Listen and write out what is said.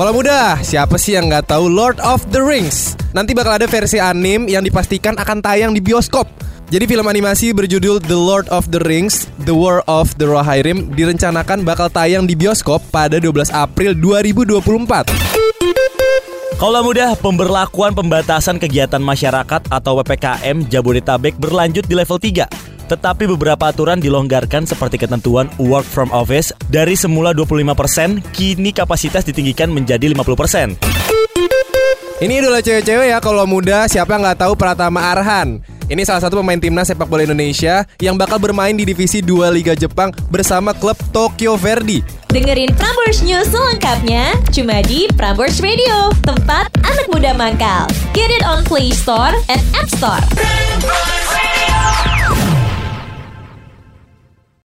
Kalau mudah, siapa sih yang nggak tahu Lord of the Rings? Nanti bakal ada versi anim yang dipastikan akan tayang di bioskop. Jadi film animasi berjudul The Lord of the Rings, The War of the Rohirrim direncanakan bakal tayang di bioskop pada 12 April 2024. Kalau mudah, pemberlakuan pembatasan kegiatan masyarakat atau PPKM Jabodetabek berlanjut di level 3. Tetapi beberapa aturan dilonggarkan seperti ketentuan work from office dari semula 25%, kini kapasitas ditinggikan menjadi 50%. Ini idola cewek-cewek ya kalau muda siapa yang nggak tahu Pratama Arhan. Ini salah satu pemain timnas sepak bola Indonesia yang bakal bermain di divisi 2 Liga Jepang bersama klub Tokyo Verdy. Dengerin Prambors News selengkapnya cuma di Prambors Radio, tempat anak muda mangkal. Get it on Play Store and App Store. Prambors.